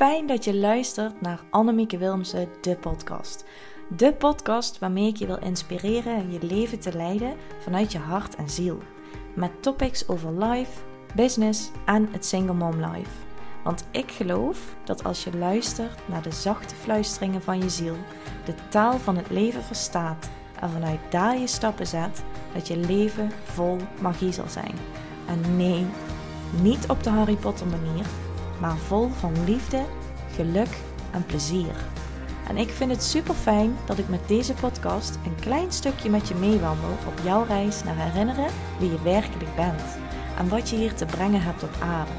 fijn dat je luistert naar Annemieke Wilmsen, de podcast. De podcast waarmee ik je wil inspireren je leven te leiden vanuit je hart en ziel. Met topics over life, business en het single mom life. Want ik geloof dat als je luistert naar de zachte fluisteringen van je ziel, de taal van het leven verstaat en vanuit daar je stappen zet, dat je leven vol magie zal zijn. En nee, niet op de Harry Potter manier, maar vol van liefde, geluk en plezier. En ik vind het super fijn dat ik met deze podcast een klein stukje met je meewandel op jouw reis naar herinneren wie je werkelijk bent en wat je hier te brengen hebt op aarde.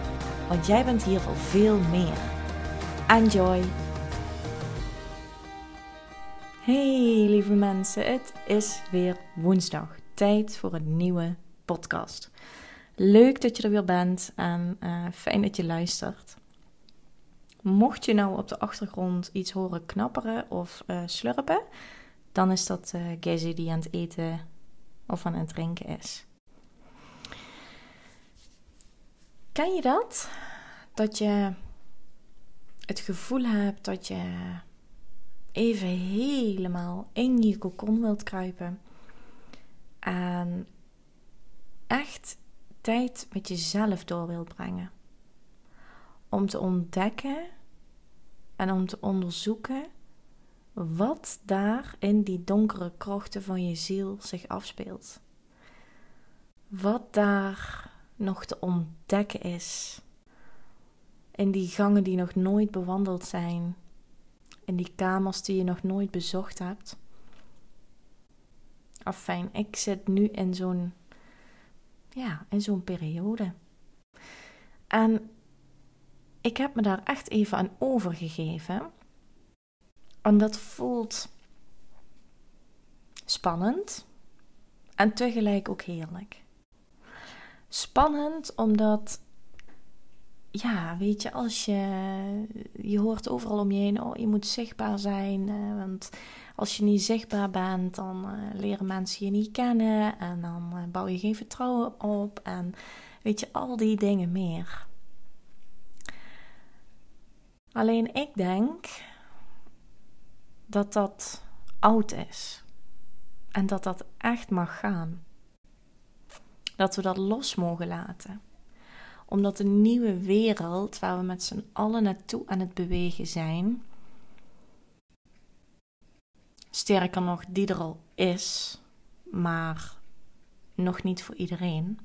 Want jij bent hier voor veel meer. Enjoy! Hey lieve mensen, het is weer woensdag. Tijd voor een nieuwe podcast. Leuk dat je er weer bent en uh, fijn dat je luistert. Mocht je nou op de achtergrond iets horen knapperen of uh, slurpen, dan is dat uh, Gezi die aan het eten of aan het drinken is. Ken je dat? Dat je het gevoel hebt dat je even helemaal in je kokon wilt kruipen. En echt tijd met jezelf door wilt brengen. Om te ontdekken en om te onderzoeken wat daar in die donkere krochten van je ziel zich afspeelt. Wat daar nog te ontdekken is. In die gangen die nog nooit bewandeld zijn. In die kamers die je nog nooit bezocht hebt. Afijn, ik zit nu in zo'n ja, in zo'n periode. En ik heb me daar echt even aan overgegeven. En dat voelt spannend en tegelijk ook heerlijk. Spannend omdat, ja, weet je, als je, je hoort overal om je heen, oh, je moet zichtbaar zijn, eh, want als je niet zichtbaar bent, dan uh, leren mensen je niet kennen en dan uh, bouw je geen vertrouwen op en weet je, al die dingen meer. Alleen ik denk dat dat oud is en dat dat echt mag gaan. Dat we dat los mogen laten omdat de nieuwe wereld waar we met z'n allen naartoe aan het bewegen zijn, Sterker nog, die er al is, maar nog niet voor iedereen.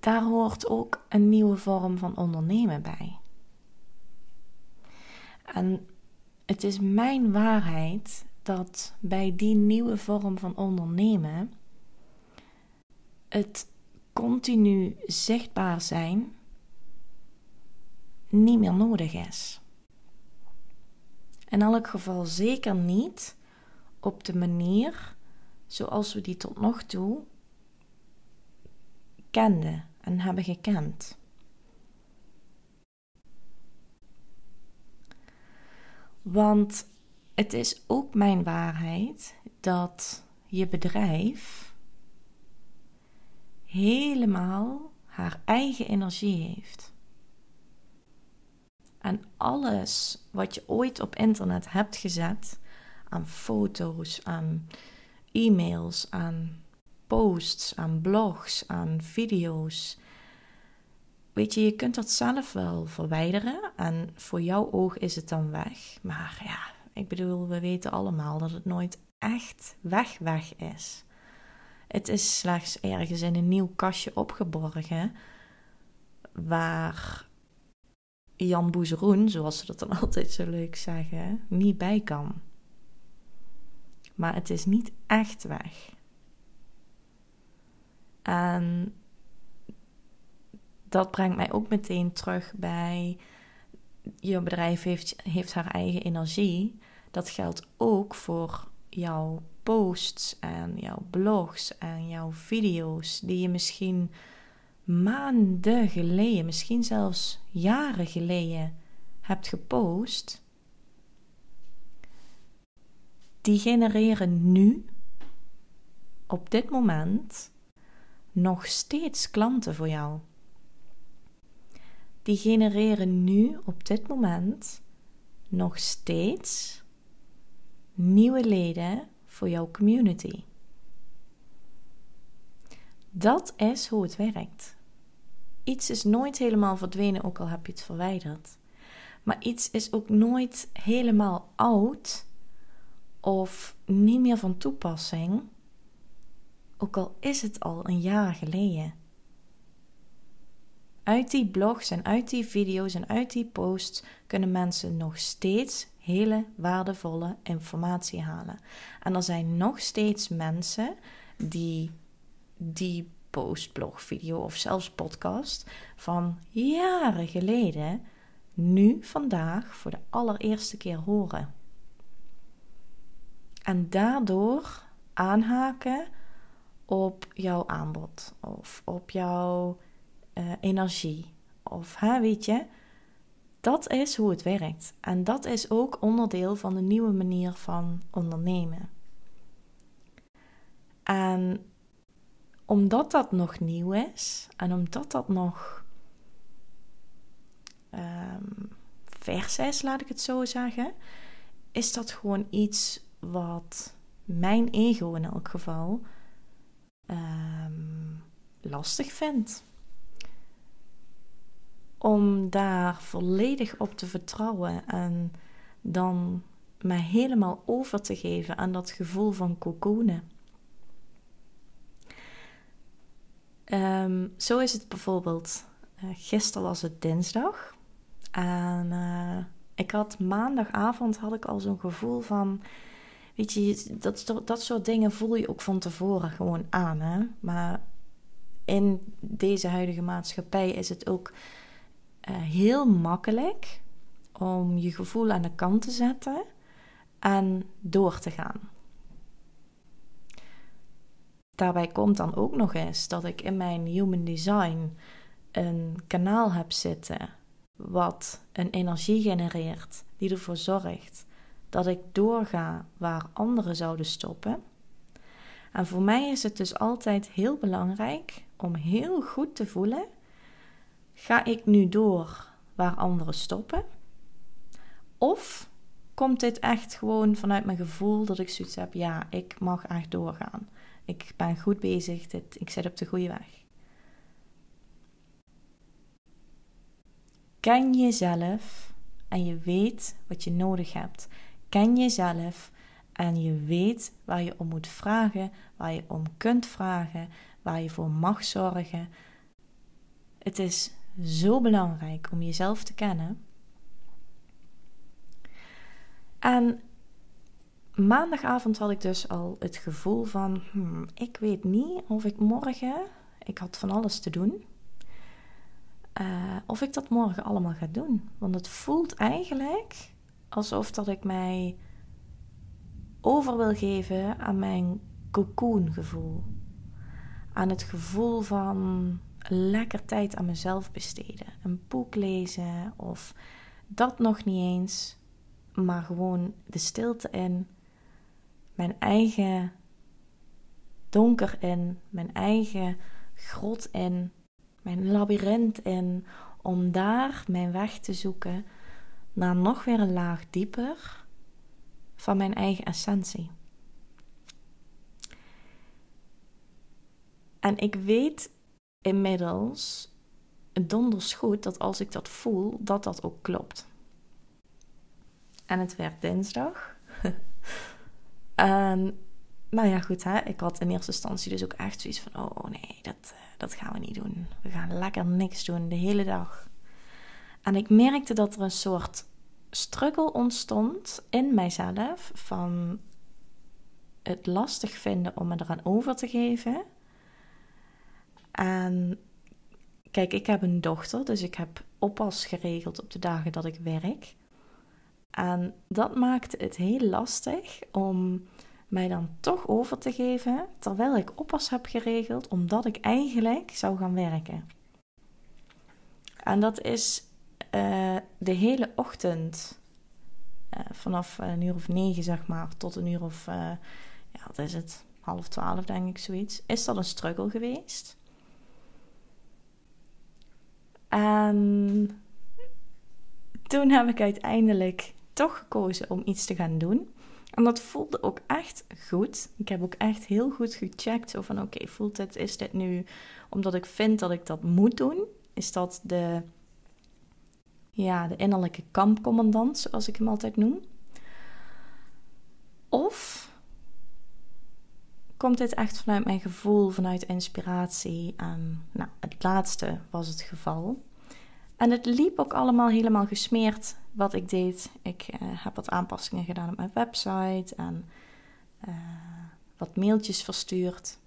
Daar hoort ook een nieuwe vorm van ondernemen bij. En het is mijn waarheid dat bij die nieuwe vorm van ondernemen het continu zichtbaar zijn niet meer nodig is. In elk geval zeker niet op de manier zoals we die tot nog toe kenden en hebben gekend. Want het is ook mijn waarheid dat je bedrijf helemaal haar eigen energie heeft. En alles wat je ooit op internet hebt gezet, aan foto's, aan e-mails, aan posts, aan blogs, aan video's. Weet je, je kunt dat zelf wel verwijderen en voor jouw oog is het dan weg. Maar ja, ik bedoel, we weten allemaal dat het nooit echt weg weg is. Het is slechts ergens in een nieuw kastje opgeborgen waar Jan Boezeroen, zoals ze dat dan altijd zo leuk zeggen, niet bij kan. Maar het is niet echt weg. En dat brengt mij ook meteen terug bij je bedrijf heeft, heeft haar eigen energie. Dat geldt ook voor jouw posts en jouw blogs en jouw video's die je misschien maanden geleden, misschien zelfs jaren geleden hebt gepost, die genereren nu, op dit moment, nog steeds klanten voor jou. die genereren nu op dit moment nog steeds nieuwe leden voor jouw community. Dat is hoe het werkt. Iets is nooit helemaal verdwenen, ook al heb je het verwijderd. Maar iets is ook nooit helemaal oud of niet meer van toepassing, ook al is het al een jaar geleden. Uit die blogs en uit die video's en uit die posts kunnen mensen nog steeds hele waardevolle informatie halen. En er zijn nog steeds mensen die die post, blog, video of zelfs podcast van jaren geleden nu vandaag voor de allereerste keer horen. En daardoor aanhaken op jouw aanbod of op jouw uh, energie. Of hè, weet je, dat is hoe het werkt. En dat is ook onderdeel van de nieuwe manier van ondernemen. En omdat dat nog nieuw is en omdat dat nog um, vers is, laat ik het zo zeggen, is dat gewoon iets wat mijn ego in elk geval um, lastig vindt. Om daar volledig op te vertrouwen en dan mij helemaal over te geven aan dat gevoel van cocoonen. Um, zo is het bijvoorbeeld. Uh, gisteren was het dinsdag. En uh, ik had maandagavond had ik al zo'n gevoel van. Weet je, dat, dat soort dingen voel je ook van tevoren gewoon aan. Hè? Maar in deze huidige maatschappij is het ook heel makkelijk om je gevoel aan de kant te zetten en door te gaan. Daarbij komt dan ook nog eens dat ik in mijn human design een kanaal heb zitten wat een energie genereert die ervoor zorgt dat ik doorga waar anderen zouden stoppen. En voor mij is het dus altijd heel belangrijk om heel goed te voelen: ga ik nu door waar anderen stoppen? Of komt dit echt gewoon vanuit mijn gevoel dat ik zoiets heb: ja, ik mag echt doorgaan. Ik ben goed bezig, dit, ik zit op de goede weg. Ken jezelf en je weet wat je nodig hebt. Ken jezelf en je weet waar je om moet vragen, waar je om kunt vragen, waar je voor mag zorgen. Het is zo belangrijk om jezelf te kennen. En maandagavond had ik dus al het gevoel van: hmm, ik weet niet of ik morgen, ik had van alles te doen, uh, of ik dat morgen allemaal ga doen. Want het voelt eigenlijk alsof dat ik mij over wil geven aan mijn cocoon-gevoel. Aan het gevoel van lekker tijd aan mezelf besteden. Een boek lezen of dat nog niet eens, maar gewoon de stilte in mijn eigen donker in, mijn eigen grot in, mijn labyrint in, om daar mijn weg te zoeken naar nog weer een laag dieper van mijn eigen essentie. En ik weet inmiddels donders goed dat als ik dat voel, dat dat ook klopt. En het werd dinsdag. En nou ja, goed, hè, ik had in eerste instantie dus ook echt zoiets van: oh nee, dat, eh, dat gaan we niet doen. We gaan lekker niks doen de hele dag. En ik merkte dat er een soort struggle ontstond in mijzelf van het lastig vinden om me eraan over te geven. En kijk, ik heb een dochter, dus ik heb oppas geregeld op de dagen dat ik werk. En dat maakte het heel lastig om mij dan toch over te geven terwijl ik oppas heb geregeld, omdat ik eigenlijk zou gaan werken. En dat is uh, de hele ochtend, uh, vanaf een uur of negen zeg maar, tot een uur of, uh, ja, wat is het, half twaalf denk ik zoiets, is dat een struggle geweest. En toen heb ik uiteindelijk toch gekozen om iets te gaan doen. En dat voelde ook echt goed. Ik heb ook echt heel goed gecheckt. Zo van oké, voelt dit, is dit nu omdat ik vind dat ik dat moet doen? Is dat de, ja, de innerlijke kampcommandant, zoals ik hem altijd noem? Of komt dit echt vanuit mijn gevoel, vanuit inspiratie? En nou, het laatste was het geval. En het liep ook allemaal helemaal gesmeerd wat ik deed. Ik uh, heb wat aanpassingen gedaan op mijn website en uh, wat mailtjes verstuurd.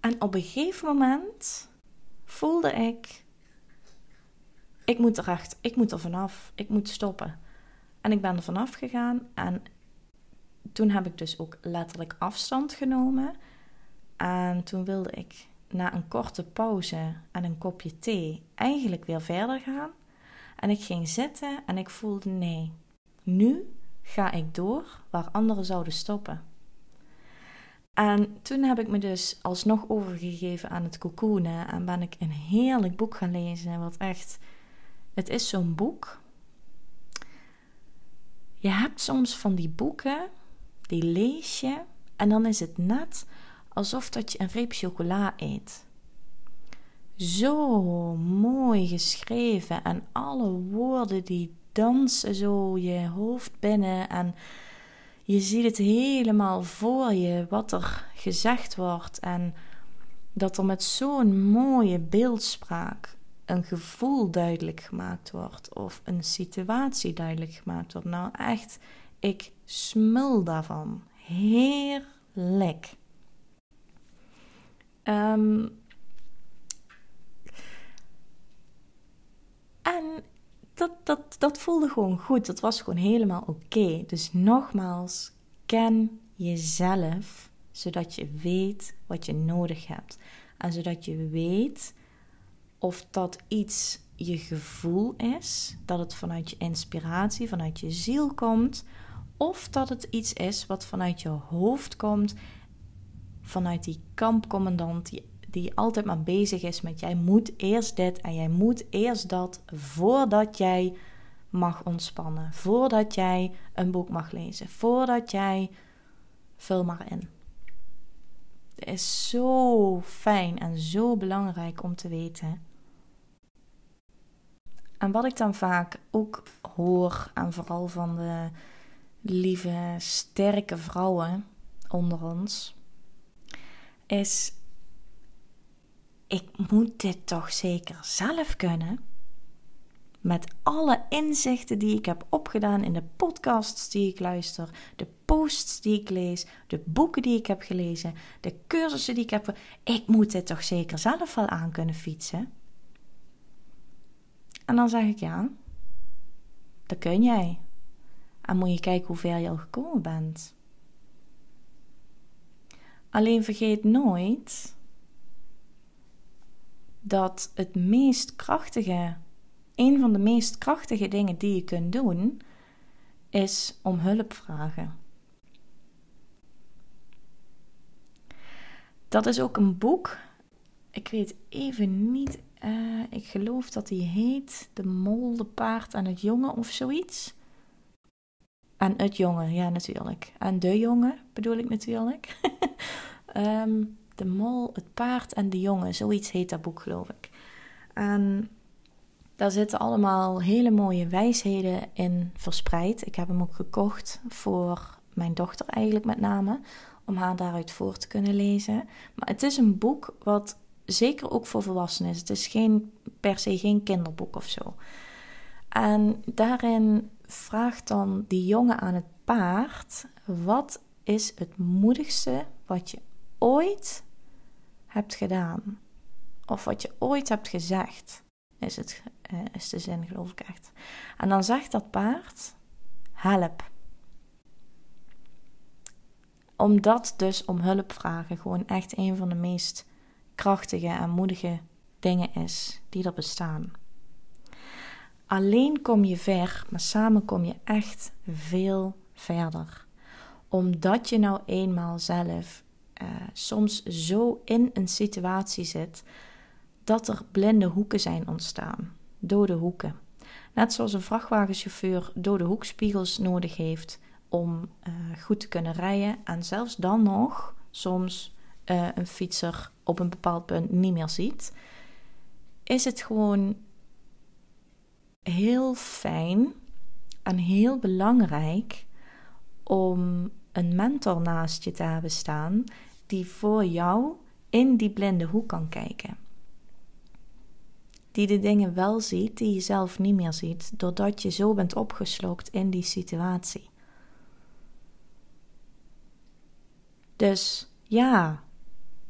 En op een gegeven moment voelde ik: ik moet er echt, ik moet er vanaf, ik moet stoppen. En ik ben er vanaf gegaan en toen heb ik dus ook letterlijk afstand genomen. En toen wilde ik na een korte pauze en een kopje thee eigenlijk weer verder gaan. En ik ging zitten en ik voelde nee, nu ga ik door waar anderen zouden stoppen. En toen heb ik me dus alsnog overgegeven aan het cocoonen en ben ik een heerlijk boek gaan lezen. Wat echt, het is zo'n boek. Je hebt soms van die boeken, die lees je en dan is het net alsof dat je een reep chocola eet. Zo mooi geschreven en alle woorden die dansen zo je hoofd binnen en je ziet het helemaal voor je wat er gezegd wordt en dat er met zo'n mooie beeldspraak een gevoel duidelijk gemaakt wordt of een situatie duidelijk gemaakt wordt. Nou echt, ik smul daarvan. Heerlijk. Um, en dat, dat, dat voelde gewoon goed. Dat was gewoon helemaal oké. Dus nogmaals, ken jezelf, zodat je weet wat je nodig hebt. En zodat je weet of dat iets je gevoel is, dat het vanuit je inspiratie, vanuit je ziel komt, of dat het iets is wat vanuit je hoofd komt vanuit die kampcommandant die, die altijd maar bezig is met jij moet eerst dit en jij moet eerst dat voordat jij mag ontspannen, voordat jij een boek mag lezen, voordat jij vul maar in. Het is zo fijn en zo belangrijk om te weten. En wat ik dan vaak ook hoor, en vooral van de lieve, sterke vrouwen onder ons, is: ik moet dit toch zeker zelf kunnen. Met alle inzichten die ik heb opgedaan in de podcasts die ik luister, de posts die ik lees, de boeken die ik heb gelezen, de cursussen die ik heb. Ik moet dit toch zeker zelf wel aan kunnen fietsen. En dan zeg ik ja, dat kun jij. En moet je kijken hoe ver je al gekomen bent. Alleen vergeet nooit dat het meest krachtige, een van de meest krachtige dingen die je kunt doen, is om hulp vragen. Dat is ook een boek. Ik weet even niet. Uh, ik geloof dat die heet De Mol, de Paard en het Jongen of zoiets. En het jongen, ja natuurlijk. En de jongen bedoel ik natuurlijk. Ehm, de mol, het paard en de jongen, zoiets heet dat boek geloof ik. En daar zitten allemaal hele mooie wijsheden in verspreid. Ik heb hem ook gekocht voor mijn dochter eigenlijk met name. Om haar daaruit voor te kunnen lezen. Maar het is een boek wat zeker ook voor volwassenen is. Het is geen, per se geen kinderboek of zo. En daarin vraagt dan die jongen aan het paard: wat is het moedigste wat je ooit hebt gedaan? Of wat je ooit hebt gezegd? Is, het, uh, is de zin, geloof ik echt. En dan zegt dat paard: help. Omdat dus om hulp vragen gewoon echt een van de meest krachtige en moedige dingen is die er bestaan. Alleen kom je ver, maar samen kom je echt veel verder. Omdat je nou eenmaal zelf uh, soms zo in een situatie zit dat er blinde hoeken zijn ontstaan, dode hoeken. Net zoals een vrachtwagenchauffeur dode hoekspiegels nodig heeft om uh, goed te kunnen rijden. En zelfs dan nog soms uh, een fietser op een bepaald punt niet meer ziet. Is het gewoon heel fijn en heel belangrijk om een mentor naast je te hebben staan die voor jou in die blinde hoek kan kijken. Die de dingen wel ziet die je zelf niet meer ziet, doordat je zo bent opgeslokt in die situatie. Dus ja,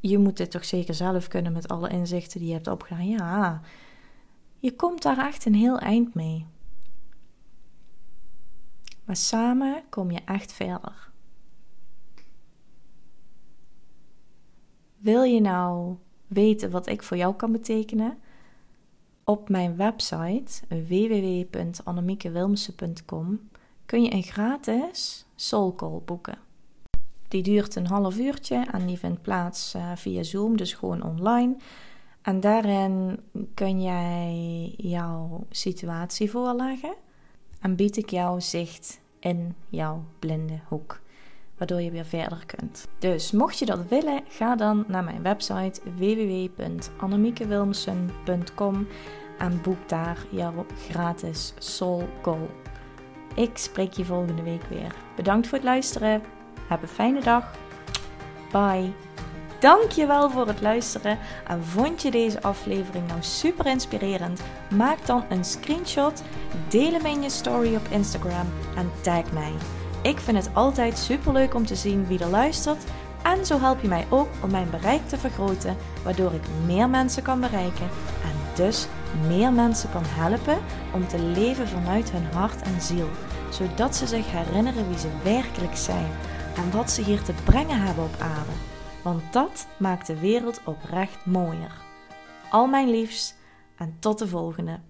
je moet dit toch zeker zelf kunnen met alle inzichten die je hebt opgedaan. Ja, je komt daar echt een heel eind mee. Maar samen kom je echt verder. Wil je nou weten wat ik voor jou kan betekenen? Op mijn website www.annemiekewilmsen.com kun je een gratis soul call boeken. Die duurt een half uurtje en die vindt plaats uh, via Zoom, dus gewoon online. En daarin kun jij jouw situatie voorleggen en bied ik jou zicht in jouw blinde hoek, waardoor je weer verder kunt. Dus mocht je dat willen, ga dan naar mijn website www.annemiekewilmsen.com en boek daar jouw gratis Soul Call. Ik spreek je volgende week weer. Bedankt voor het luisteren. Heb een fijne dag. Bye. Dankjewel voor het luisteren. En vond je deze aflevering nou super inspirerend? Maak dan een screenshot, deel hem in je story op Instagram en tag mij. Ik vind het altijd super leuk om te zien wie er luistert. En zo help je mij ook om mijn bereik te vergroten, waardoor ik meer mensen kan bereiken en dus meer mensen kan helpen om te leven vanuit hun hart en ziel, zodat ze zich herinneren wie ze werkelijk zijn en wat ze hier te brengen hebben op aarde. Want dat maakt de wereld oprecht mooier. Al mijn liefs en tot de volgende.